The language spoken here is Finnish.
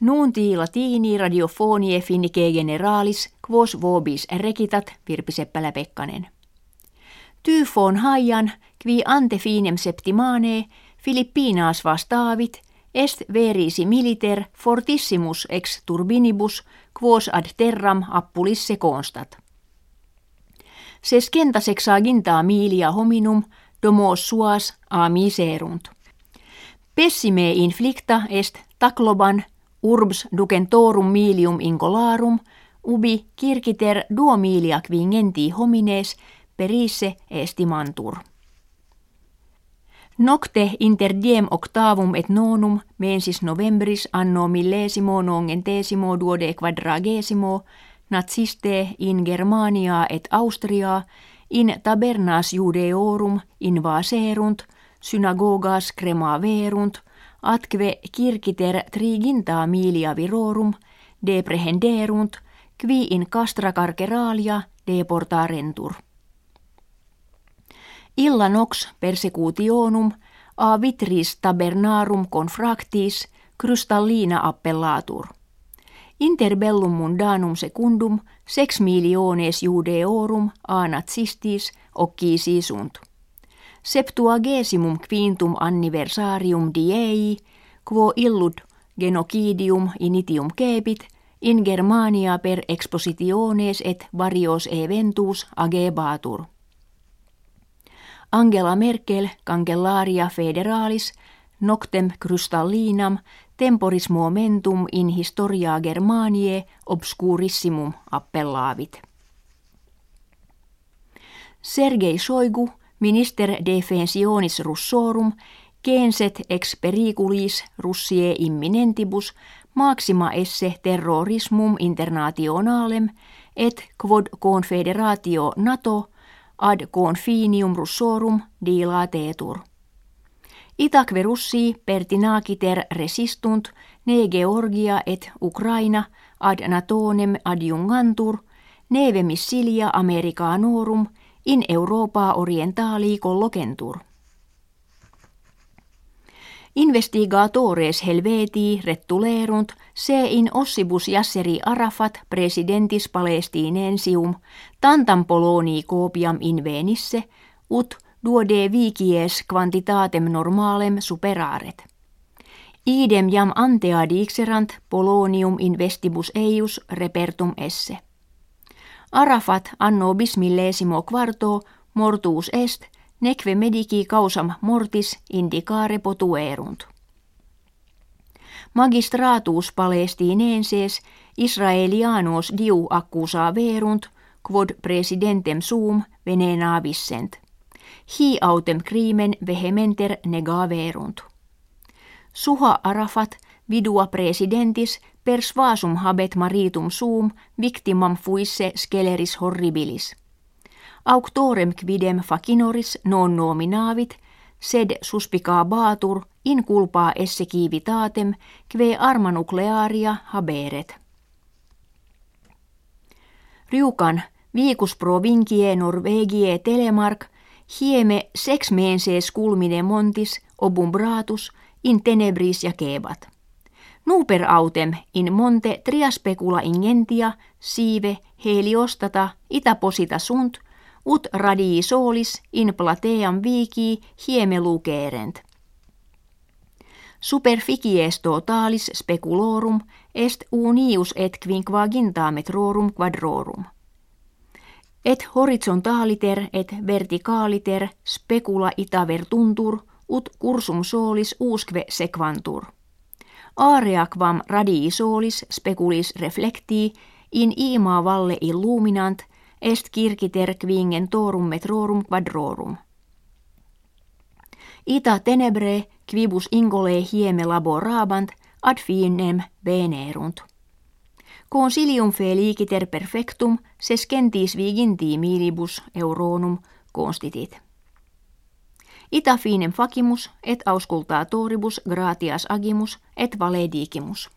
Nuunti latini radiofonie finnike generalis quos vobis recitat Virpi Seppälä Pekkanen. Tyfon hajan qui ante finem septimane Filippinas vastaavit est verisi militer fortissimus ex turbinibus quos ad terram appulisse constat. Se skenta sexaginta milia hominum domos suas a miserunt. Pessime inflicta est tacloban urbs ducentorum milium incolarum ubi kirkiter duo milia quingenti homines perisse estimantur. Nocte inter diem octavum et nonum mensis novembris anno millesimo nongentesimo duode quadragesimo natsiste in Germania et Austria in tabernas judeorum invaserunt synagogas cremaverunt atque kirkiter triginta milia virorum deprehenderunt qui in castra carceralia deportarentur. Illa nox persecutionum a vitris tabernarum confractis crystallina appellatur. Interbellum mundanum secundum sex miliones judeorum a nazistis occisi sunt. Septuagesimum quintum anniversarium diei, quo illud genocidium initium kebit, in Germania per expositiones et varios eventus agebatur. Angela Merkel, Cancellaria Federalis, noctem crystallinam temporis momentum in historia Germaniae obscurissimum appellavit. Sergei Soigu, minister defensionis russorum, genset ex periculis russie imminentibus maxima esse terrorismum internationalem et quod confederatio NATO ad confinium russorum dilatetur. Itaque Russii pertinaciter resistunt ne Georgia et Ukraina ad natonem adjungantur, neve missilia Americanorum in Europa orientali collocentur. Investigatores helvetii rettulerunt se in ossibus jasseri Arafat presidentis palestinensium tantam poloni copiam invenisse ut duode vicies quantitatem normalem superaret. Idem jam antea dixerant polonium investibus eius repertum esse. Arafat anno bismillesimo quarto mortuus est – neque medici causam mortis indicare potuerunt. Magistratus palestinenses Israelianos diu accusa verunt, quod presidentem suum venena vissent. Hi autem crimen vehementer negaverunt. Suha Arafat vidua presidentis persvasum habet maritum suum victimam fuisse sceleris horribilis auctorem quidem facinoris non nominavit, sed suspicabatur in culpa esse civitatem, kve arma nuclearia haberet. Riukan viicus provincie Norvegie telemark hieme sex menses culmine montis obumbratus in tenebris ja kebat. Nuper autem in monte triaspecula ingentia, sive, heliostata, itäposita sunt – ut radii solis in plateam vici hieme lucerent. Superficies totalis speculorum est unius et quinquagintametrorum quadrorum. Et horizontaliter et verticaliter specula itavertuntur ut cursum solis usque sequantur. Area quam radii solis speculis reflectii in ima valle illuminant est kirkiter quingen torum metrorum quadrorum. Ita tenebre quibus ingole hieme laborabant ad finem venerunt. Consilium feliciter perfectum se scentis viginti milibus euronum constitit. Ita finem facimus et auscultatoribus gratias agimus et valedigimus.